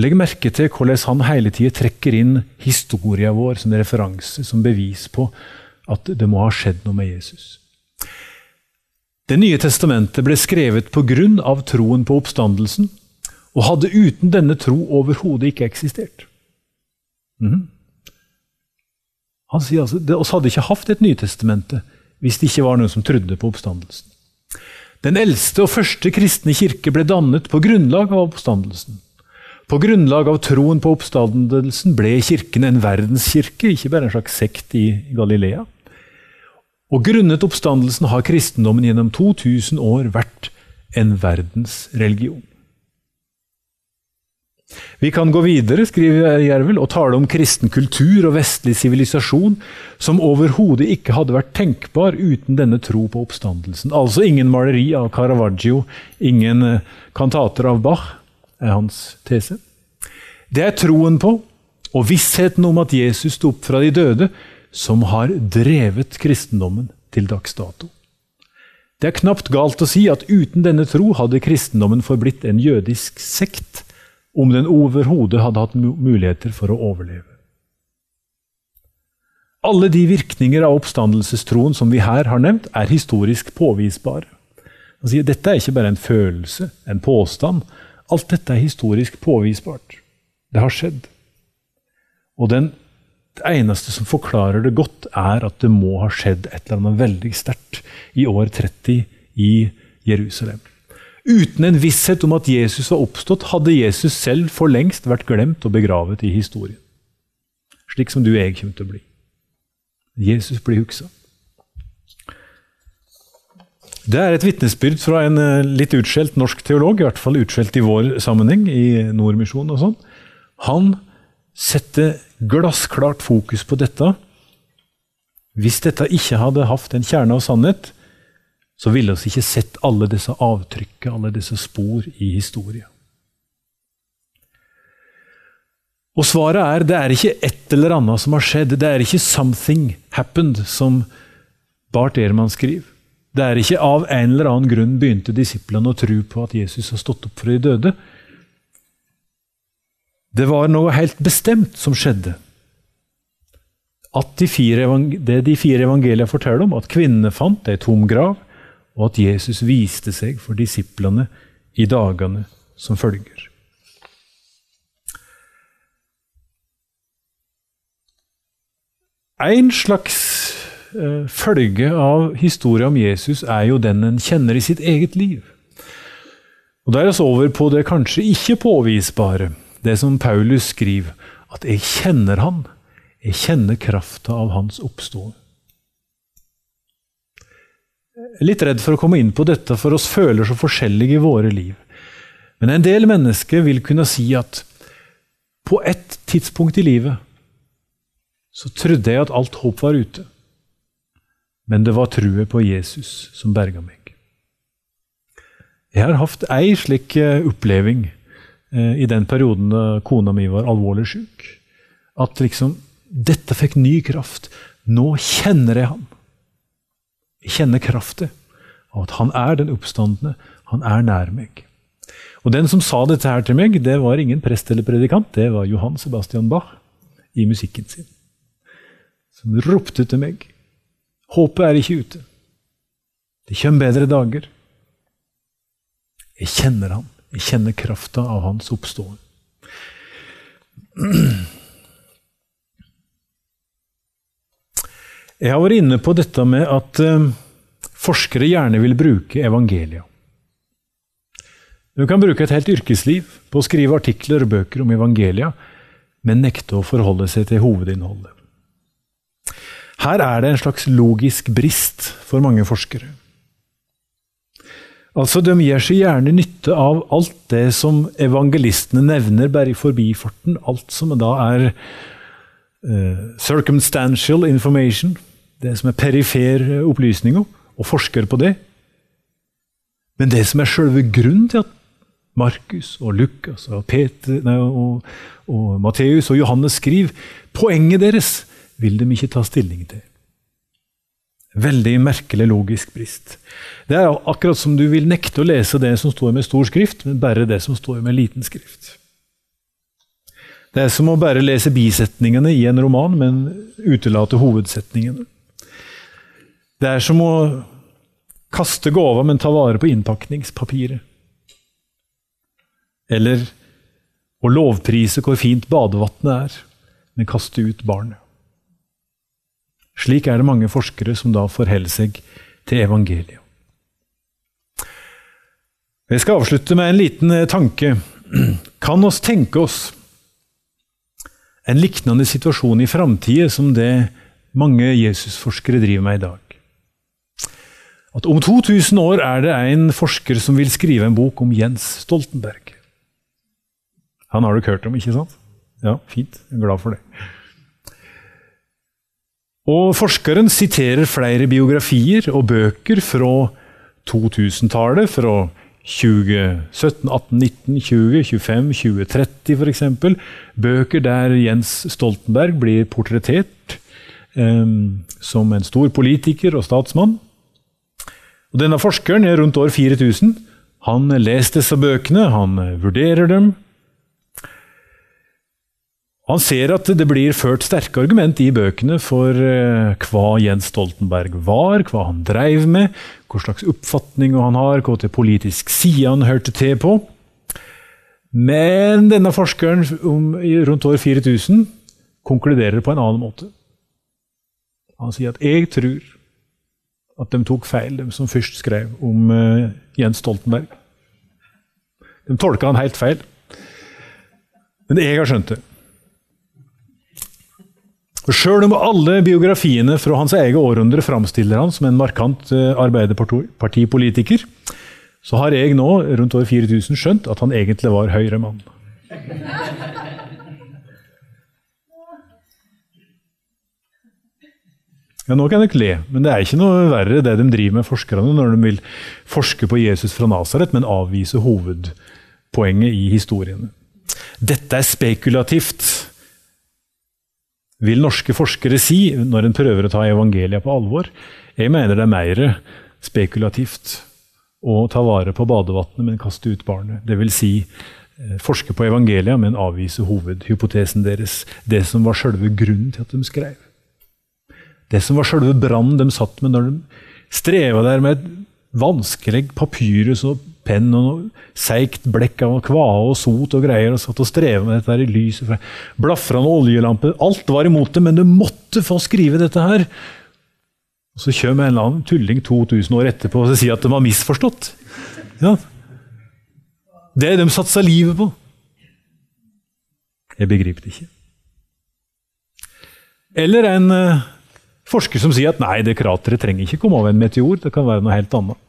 A: Legg merke til hvordan han hele tida trekker inn historien vår som referanse, som bevis på at det må ha skjedd noe med Jesus. Det nye testamentet ble skrevet pga. troen på oppstandelsen, og hadde uten denne tro overhodet ikke eksistert. Mm. Han sier altså, det, oss hadde ikke hatt et Nytestamente hvis det ikke var noen som trodde på oppstandelsen. Den eldste og første kristne kirke ble dannet på grunnlag av oppstandelsen. På grunnlag av troen på oppstandelsen ble kirken en verdenskirke, ikke bare en slags sekt i Galilea. Og grunnet oppstandelsen har kristendommen gjennom 2000 år vært en verdensreligion. Vi kan gå videre skriver Jervel, og tale om kristen kultur og vestlig sivilisasjon som overhodet ikke hadde vært tenkbar uten denne tro på oppstandelsen. Altså ingen maleri av Caravaggio, ingen eh, kantater av Bach, er hans tese. Det er troen på og vissheten om at Jesus sto opp fra de døde, som har drevet kristendommen til dags dato. Det er knapt galt å si at uten denne tro hadde kristendommen forblitt en jødisk sekt om den overhodet hadde hatt muligheter for å overleve. Alle de virkninger av oppstandelsestroen som vi her har nevnt, er historisk påvisbare. Dette er ikke bare en følelse, en påstand. Alt dette er historisk påvisbart. Det har skjedd. Og den, det eneste som forklarer det godt, er at det må ha skjedd et eller annet veldig sterkt i år 30 i Jerusalem. Uten en visshet om at Jesus var oppstått, hadde Jesus selv for lengst vært glemt og begravet i historien. Slik som du og jeg kommer til å bli. Jesus blir huksa. Det er et vitnesbyrd fra en eh, litt utskjelt norsk teolog, i hvert fall utskjelt i vår sammenheng, i Nordmisjonen og sånn. Han setter glassklart fokus på dette. Hvis dette ikke hadde hatt en kjerne av sannhet, så ville vi ikke sett alle disse avtrykket, alle disse spor i historien. Og svaret er det er ikke et eller annet som har skjedd. Det er ikke 'something happened', som Bart Ehrmann skriver. Det er ikke av en eller annen grunn begynte disiplene å tro på at Jesus har stått opp fra de døde. Det var noe helt bestemt som skjedde. At de fire, det de fire evangeliene forteller om, at kvinnene fant ei tom grav, og at Jesus viste seg for disiplene i dagene som følger. En slags eh, følge av historien om Jesus er jo den en kjenner i sitt eget liv. Og Da er vi over på det kanskje ikke påvisbare, det som Paulus skriver, at jeg kjenner han, jeg kjenner krafta av hans er litt redd for å komme inn på dette, for oss føler så forskjellige i våre liv. Men en del mennesker vil kunne si at på et tidspunkt i livet så trodde jeg at alt håp var ute. Men det var truet på Jesus som berga meg. Jeg har hatt ei slik eh, oppleving i den perioden kona mi var alvorlig syk. At liksom Dette fikk ny kraft. Nå kjenner jeg ham. Jeg kjenner kraften av at han er den oppstandende. Han er nær meg. Og Den som sa dette her til meg, det var ingen prest eller predikant. Det var Johan Sebastian Bach i musikken sin. Som ropte til meg. Håpet er ikke ute. Det kommer bedre dager. Jeg kjenner han. Jeg kjenner krafta av hans oppståen. Jeg har vært inne på dette med at eh, forskere gjerne vil bruke evangeliet. Du kan bruke et helt yrkesliv på å skrive artikler og bøker om evangelia, men nekte å forholde seg til hovedinnholdet. Her er det en slags logisk brist for mange forskere. Altså, De gir seg gjerne nytte av alt det som evangelistene nevner bare i forbifarten. Alt som da er uh, circumstantial information, det som er perifer opplysninger, og forsker på det. Men det som er selve grunnen til at Markus og Lukas og, Peter, nei, og, og Matteus og Johannes skriver, poenget deres vil de ikke ta stilling til. Veldig merkelig logisk brist. Det er akkurat som du vil nekte å lese det som står med stor skrift, men bare det som står med liten skrift. Det er som å bare lese bisetningene i en roman, men utelate hovedsetningene. Det er som å kaste gåva, men ta vare på innpakningspapiret. Eller å lovprise hvor fint badevannet er, men kaste ut barnet. Slik er det mange forskere som da forholder seg til evangeliet. Jeg skal avslutte med en liten eh, tanke. Kan oss tenke oss en lignende situasjon i framtida som det mange Jesusforskere driver med i dag? At om 2000 år er det en forsker som vil skrive en bok om Jens Stoltenberg. Han har du hørt om, ikke sant? Ja, fint. Jeg er glad for det. Og Forskeren siterer flere biografier og bøker fra 2000-tallet, fra 2017, 18, 19, 20, 25, 2030 f.eks. Bøker der Jens Stoltenberg blir portrettert eh, som en stor politiker og statsmann. Og Denne forskeren er rundt år 4000. Han leser disse bøkene, han vurderer dem, han ser at det blir ført sterke argument i bøkene for uh, hva Jens Stoltenberg var, hva han dreiv med, hva slags oppfatning han har, hva til politisk side han hørte til på. Men denne forskeren om, rundt år 4000 konkluderer på en annen måte. Han sier at 'jeg tror at de tok feil, de som først skrev om uh, Jens Stoltenberg'. De tolka han helt feil. Men jeg har skjønt det. Sjøl om alle biografiene fra hans eget århundre framstiller han som en markant eh, arbeiderpartipolitiker, så har jeg nå, rundt år 4000, skjønt at han egentlig var høyremann. Ja, Nå kan dere le, men det er ikke noe verre det de driver med forskerne når de vil forske på Jesus fra Nasaret, men avvise hovedpoenget i historiene. Dette er spekulativt vil norske forskere si når en prøver å ta evangeliet på alvor. Jeg mener det er mer spekulativt å ta vare på badevannet, men kaste ut barnet. Det vil si eh, forske på evangeliet, men avvise hovedhypotesen deres. Det som var selve grunnen til at de skrev. Det som var selve brannen de satt med når de streva der med et vanskelig papyrus og penn og noe seigt blekk av kvae og sot og greier, og satt og streva med dette her i lyset. Blafra Blafrende oljelampe. Alt var imot det, men du måtte få skrive dette her. Og Så kommer en eller annen tulling 2000 år etterpå og sier at de har misforstått. Ja. Det de satsa livet på. Jeg begriper det ikke. Eller en eh, forsker som sier at nei, det krateret trenger ikke komme av en meteor, det kan være noe helt annet.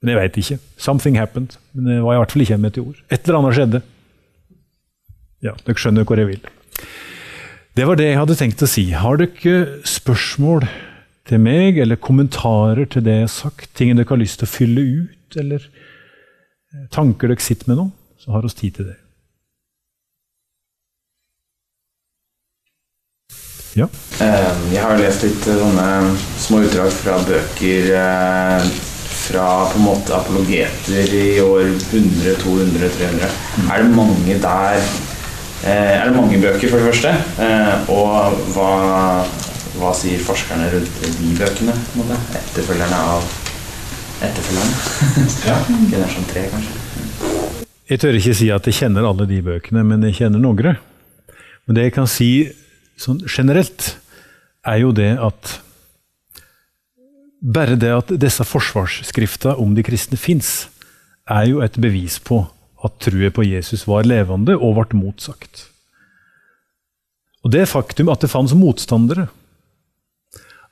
A: Men jeg veit ikke. Something happened. Men det var i hvert fall ikke en meteor. Et eller annet skjedde. Ja, dere skjønner hvor jeg vil. Det var det jeg hadde tenkt å si. Har dere spørsmål til meg, eller kommentarer til det jeg har sagt? Ting dere har lyst til å fylle ut, eller tanker dere sitter med nå? Så har vi tid til det. Ja.
C: Eh, Jeg har lest litt eh, sånne små utdrag fra bøker eh, fra på en måte apologeter i år 100, 200, 300. Er det mange der eh, Er det mange bøker, for det første? Eh, Og hva, hva sier forskerne rundt de bøkene? på en måte? Etterfølgerne av etterfølgerne? ja. Generasjon 3, kanskje?
A: Jeg tør ikke si at jeg kjenner alle de bøkene, men jeg kjenner noen. Men det jeg kan si sånn generelt, er jo det at bare det at disse forsvarsskrifta om de kristne fins, er jo et bevis på at trua på Jesus var levende og ble motsagt. Og det faktum at det fantes motstandere,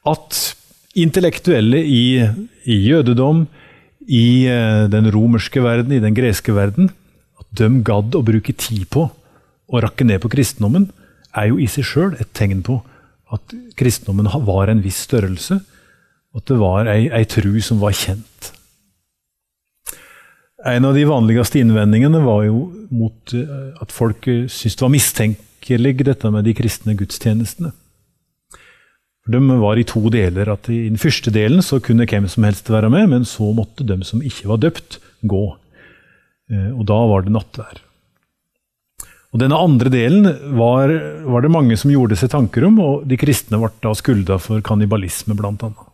A: at intellektuelle i, i jødedom, i eh, den romerske verden, i den greske verden, at de gadd å bruke tid på å rakke ned på kristendommen, er jo i seg sjøl et tegn på at kristendommen var en viss størrelse, at det var ei, ei tru som var kjent. En av de vanligste innvendingene var jo mot eh, at folk syntes det var mistenkelig dette med de kristne gudstjenestene. De var i to deler. at I den første delen så kunne hvem som helst være med, men så måtte de som ikke var døpt, gå. Eh, Og da var det nattvær. Og Denne andre delen var, var det mange som gjorde seg tanker om, og de kristne ble da skulda for kannibalisme, bl.a.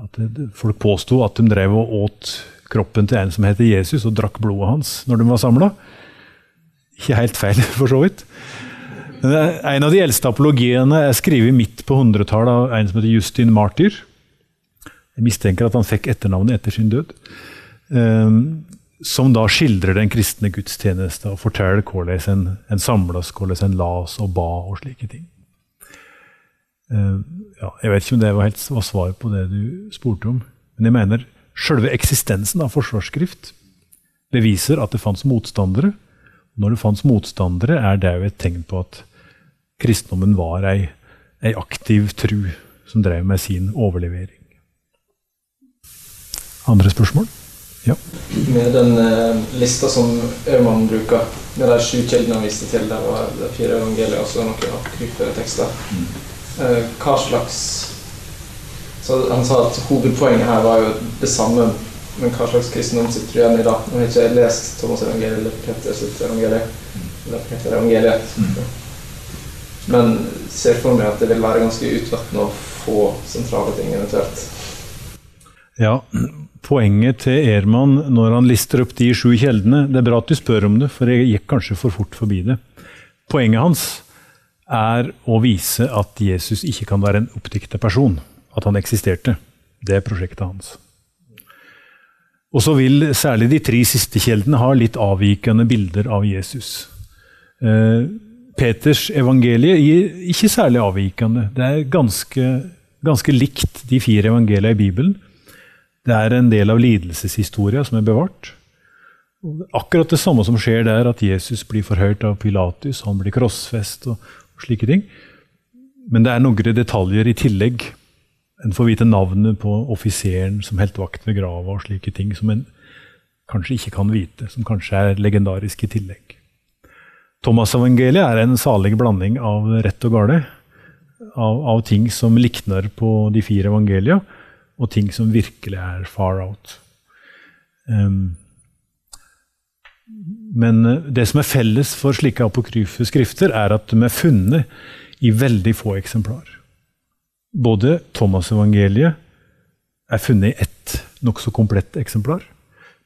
A: At Folk påsto at de drev og åt kroppen til en som heter Jesus, og drakk blodet hans når de var samla. Ikke helt feil, for så vidt. Men En av de eldste apologiene er skrevet midt på 100-tallet av en som heter Justin Martyr. Jeg mistenker at han fikk etternavnet etter sin død. Um, som da skildrer den kristne gudstjeneste og forteller hvordan en, en samles, hvordan en las og ba og slike ting. Um, ja, jeg vet ikke om det var, helt, var svar på det du spurte om, men jeg mener selve eksistensen av forsvarsskrift beviser at det fantes motstandere. Når det fantes motstandere, er det jo et tegn på at kristendommen var ei, ei aktiv tru som drev med sin overlevering. Andre spørsmål? Ja.
D: Med den eh, lista som Ørman bruker, med de sju kildene han viste til, der var det fire evangelier og så noen apokryfe tekster. Eh, hva slags så Han sa at hovedpoenget her var jo det samme, men hva slags kristendom sitter du igjen i da? Nå har jeg ikke lest Thomas evangeliet eller Petters Evangeliet. Eller Peter evangeliet. Men ser for meg at det vil være ganske utvattende å få sentrale ting eventuelt.
A: Ja, Poenget til Erman når han lister opp de sju kjeldene Det er bra at du spør om det, for jeg gikk kanskje for fort forbi det. Poenget hans er å vise at Jesus ikke kan være en oppdikta person. At han eksisterte. Det er prosjektet hans. Og så vil særlig de tre siste kjeldene ha litt avvikende bilder av Jesus. Eh, Peters evangelie gir ikke særlig avvikende. Det er ganske, ganske likt de fire evangeliene i Bibelen. Det er en del av lidelseshistoria som er bevart. Akkurat det samme som skjer der, at Jesus blir forhørt av Pilatus, han blir krossfest og slike ting. Men det er noen detaljer i tillegg. En får vite navnet på offiseren som holdt vakt ved grava, og slike ting som en kanskje ikke kan vite, som kanskje er legendarisk i tillegg. Thomas-evangeliet er en salig blanding av rett og gale. Av, av ting som likner på de fire evangelia, og ting som virkelig er far out. Um, men eh, det som er felles for slike apokryfe skrifter, er at de er funnet i veldig få eksemplar. Både Thomas-evangeliet er funnet i ett nokså komplett eksemplar.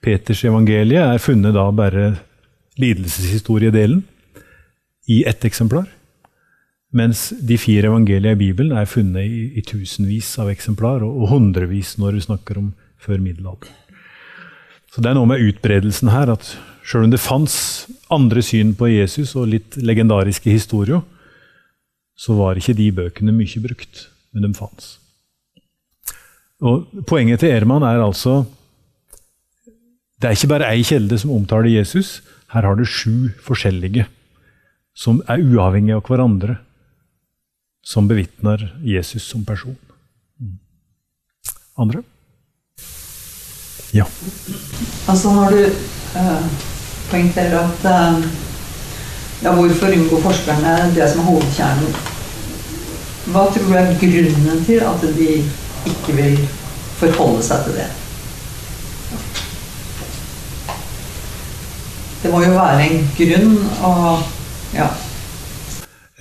A: Peters evangelie er funnet da bare lidelseshistoriedelen i ett eksemplar. Mens de fire evangeliene i Bibelen er funnet i, i tusenvis av eksemplar, og, og hundrevis når vi snakker om før middelalderen. Så det er noe med utbredelsen her, at sjøl om det fantes andre syn på Jesus og litt legendariske historier, så var ikke de bøkene mye brukt, men de fantes. Og Poenget til Erman er altså Det er ikke bare ei kjelde som omtaler Jesus. Her har du sju forskjellige som er uavhengige av hverandre, som bevitner Jesus som person. Andre? Ja.
B: Altså når du eh, poengterer at eh, ja, hvorfor unngår forskerne det som er hovedkjernen? Hva tror du er grunnen til at de ikke vil forholde seg til det? Det må jo være en grunn, og ja.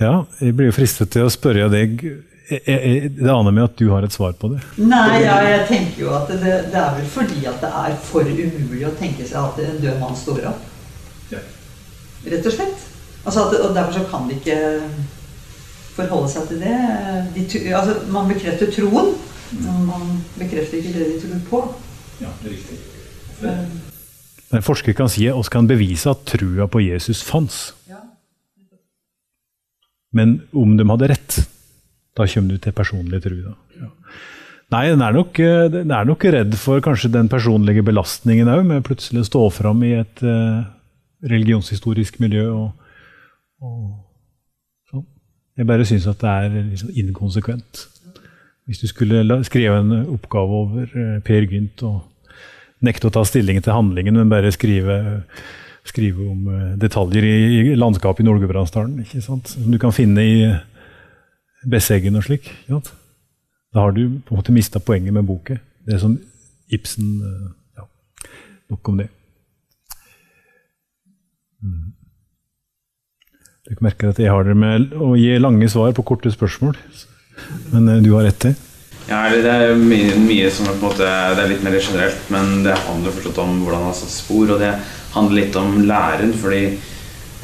A: Ja, jeg blir fristet til å spørre deg jeg, jeg, Det aner meg at du har et svar på det.
B: Nei, ja, jeg tenker jo at det, det er vel fordi at det er for umulig å tenke seg at en død mann står opp. Rett og slett. Altså at, og derfor så kan de ikke forholde seg til det. De, altså, man bekrefter troen, men man bekrefter ikke det de tror på. Ja, det Men,
A: En forsker kan si vi kan bevise at trua på Jesus fantes.
B: ja.
A: Men om de hadde rett, da kommer du til personlig tru. Da. Ja. Nei, den er, nok, eh, den er nok redd for kanskje den personlige belastningen òg, med plutselig å stå fram i et eh, religionshistorisk miljø. Og, og sånn. Jeg bare syns at det er liksom inkonsekvent. Hvis du skulle skrive en oppgave over eh, Per Gynt og nekte å ta stilling til handlingen, men bare skrive skrive om eh, detaljer i, i landskapet i Nord-Gudbrandsdalen som du kan finne i Besseggen og slik. Da har du på en måte mista poenget med boken. Det er som Ibsen eh, ja, Nok om det. Mm. Dere merker at jeg har det med å gi lange svar på korte spørsmål. Men eh, du har rett til.
C: Ja, det er mye, mye som er på en måte Det er litt mer generelt, men det handler fortsatt om hvordan han har satt spor, og det handler litt om læren, fordi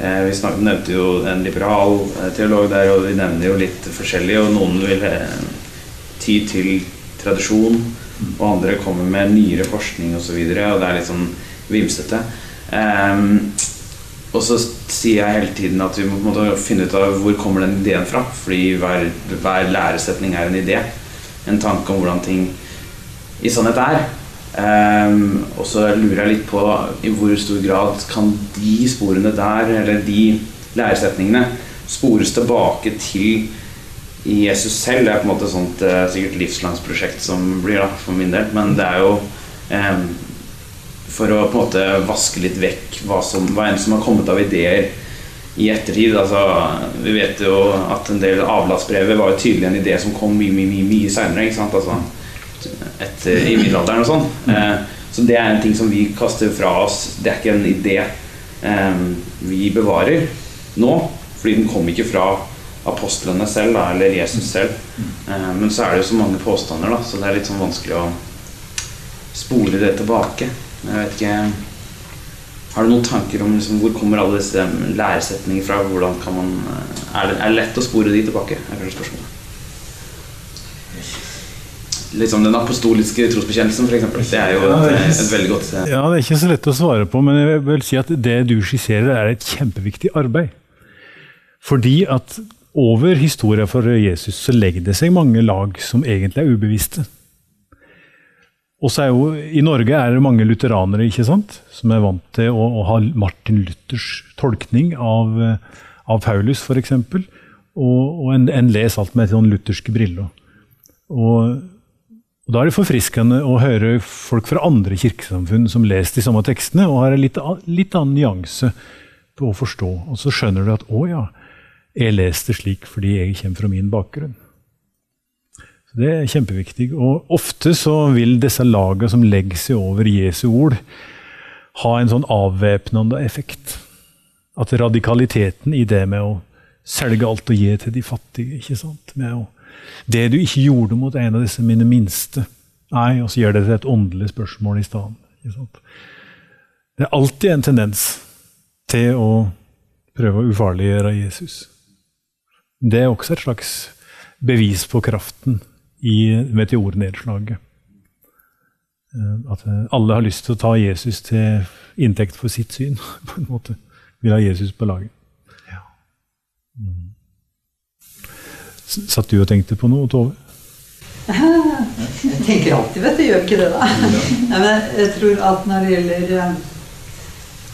C: vi snak, nevnte jo en liberal eh, teolog der, og vi nevner jo litt forskjellig, og noen vil eh, ty til tradisjon, og andre kommer med nyere forskning osv., og, så videre, og det er litt sånn vimsete. Ehm, og så sier jeg hele tiden at vi må finne ut av hvor kommer den ideen fra. Fordi hver, hver læresetning er en idé. En tanke om hvordan ting i sannhet er. Ehm, og så lurer jeg litt på i hvor stor grad kan de sporene der, eller de læresetningene, spores tilbake til Jesus selv. Det er på en måte et sånt uh, sikkert livslandsprosjekt som blir da, for min del. Men det er jo um, for å på en måte vaske litt vekk hva, som, hva enn som har kommet av ideer i ettertid. Altså, vi vet jo at en del avlatsbrevet var jo tydelig en idé som kom mye, mye, mye, mye seinere. Altså, etter, I middelalderen og sånn. Eh, så det er en ting som vi kaster fra oss. Det er ikke en idé eh, vi bevarer nå, fordi den kom ikke fra apostlene selv, da, eller Jesus selv. Eh, men så er det jo så mange påstander, da, så det er litt sånn vanskelig å spore det tilbake. Jeg vet ikke Har du noen tanker om liksom, hvor kommer alle disse læresetningene fra? Hvordan kan man, er, det, er lett å spore de tilbake? er kanskje spørsmålet. Liksom Den apostoliske trosbekjennelsen, f.eks. Det er jo et, et veldig godt eh,
A: Ja, Det er ikke så lett å svare på, men jeg vil si at det du skisserer, er et kjempeviktig arbeid. Fordi at over historien for Jesus så legger det seg mange lag som egentlig er ubevisste. Og så er jo, I Norge er det mange lutheranere ikke sant? som er vant til å, å ha Martin Luthers tolkning av, eh, av Paulus, f.eks. Og, og en, en leser alt med sånn lutherske briller. Og, og Da er det forfriskende å høre folk fra andre kirkesamfunn som leser de samme tekstene, og har en litt, litt annen nyanse på å forstå. Og så skjønner du at å ja, jeg leser det slik fordi jeg kommer fra min bakgrunn. Så Det er kjempeviktig. Og ofte så vil disse lagene som legger seg over Jesu ord, ha en sånn avvæpnende effekt. At radikaliteten i det med å selge alt og gi til de fattige ikke sant? Med å, Det du ikke gjorde mot en av disse mine minste, Nei, og så gjør det til et åndelig spørsmål i stedet. Det er alltid en tendens til å prøve å ufarliggjøre Jesus. Det er også et slags bevis på kraften i meteornedslaget. Eh, at alle har lyst til å ta Jesus til inntekt for sitt syn. på en måte. Vil ha Jesus på laget. Ja. Mm. Satt du og tenkte på noe, Tove?
B: Jeg tenker alltid, vet du. Gjør ikke det, da. Nei, men jeg tror at når det gjelder eh,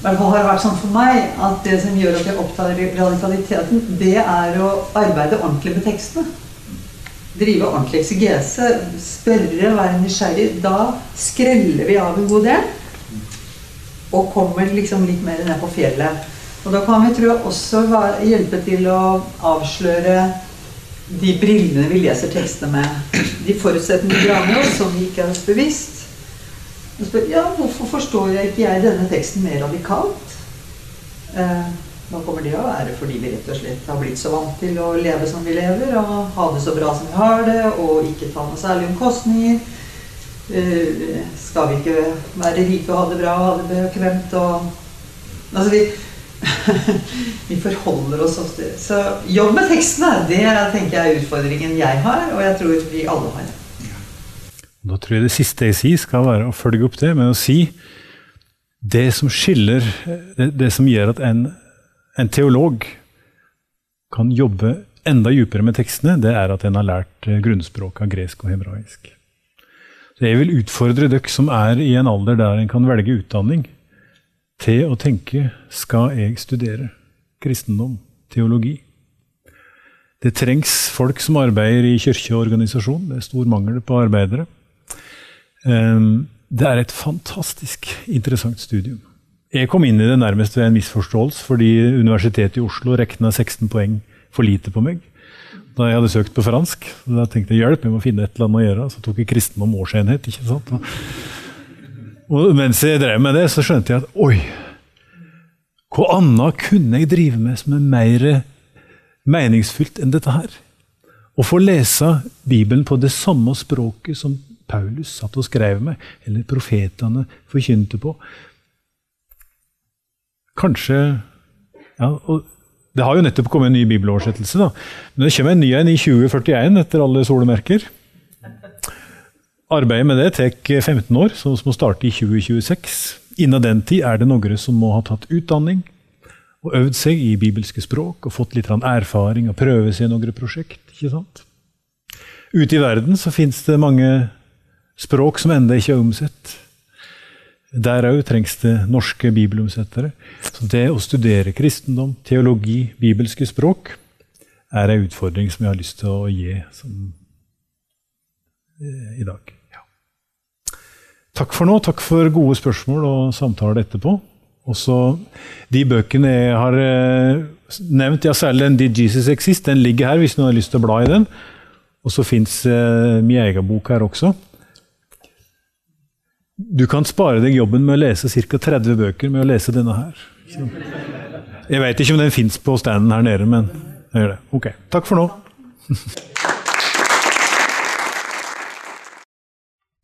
B: hvert fall har det vært sånn for meg at det som gjør at jeg opptar radikaliteten, det er å arbeide ordentlig med tekstene. Drive ordentlig eksegese, spørre, være nysgjerrig. Da skreller vi av en god del. Og kommer liksom litt mer ned på fjellet. Og da kan vi tror jeg også hjelpe til å avsløre de brillene vi leser tekstene med. De forutsetningene vi har med oss som vi ikke er bevisst. Og spør ja, hvorfor forstår jeg ikke jeg denne teksten mer radikalt? Eh, hva kommer det å være fordi vi rett og slett har blitt så vant til å leve som vi lever, og ha det så bra som vi har det, og ikke ta noe særlig omkostninger? Eh, skal vi ikke være rike og ha det bra og ha det bekvemt og Altså, vi vi forholder oss ofte Så jobb med tekstene, det tenker jeg er utfordringen jeg har, og jeg tror vi alle har.
A: Da tror jeg det siste jeg sier, skal være å følge opp det med å si det som skiller Det, det som gjør at en, en, teolog kan jobbe enda dypere med tekstene, det er at en har lært grunnspråket av gresk og hebraisk. Så jeg vil utfordre dere som er i en alder der en kan velge utdanning, til å tenke skal jeg studere kristendom, teologi? Det trengs folk som arbeider i kirke og organisasjon. Det er stor mangel på arbeidere. Ehm, det er et fantastisk interessant studium. Jeg kom inn i det nærmest ved en misforståelse fordi Universitetet i Oslo rekna 16 poeng for lite på meg da jeg hadde søkt på fransk. Da tenkte jeg hjelp, jeg må finne et eller annet å gjøre. Så tok jeg kristendom årsenhet. ikke sant? Og mens jeg drev med det, så skjønte jeg at oi, hva annet kunne jeg drive med som er mer meningsfylt enn dette her? Å få lese Bibelen på det samme språket som Paulus satt og skrev med, eller profetene forkynte på. Kanskje ja, og Det har jo nettopp kommet en ny bibeloversettelse. da, Men det kommer en ny en i 2041 etter alle solemerker. Arbeidet med det tar 15 år, så vi må starte i 2026. Innen den tid er det noen som må ha tatt utdanning og øvd seg i bibelske språk og fått litt erfaring og prøve seg i noen prosjekt. ikke sant? Ute i verden så fins det mange språk som ennå ikke er omsett. Der òg trengs det norske bibelomsettere. Så det å studere kristendom, teologi, bibelske språk er en utfordring som jeg har lyst til å gi som, i dag. Takk for nå. Takk for gode spørsmål og samtaler etterpå. Også de bøkene jeg har eh, nevnt, ja, særlig den 'Did Jesus Exist', den ligger her hvis noen har lyst til å bla i den. Og så fins eh, min egen bok her også. Du kan spare deg jobben med å lese ca. 30 bøker med å lese denne her. Så. Jeg veit ikke om den fins på standen her nede, men jeg gjør det. Ok, takk for nå.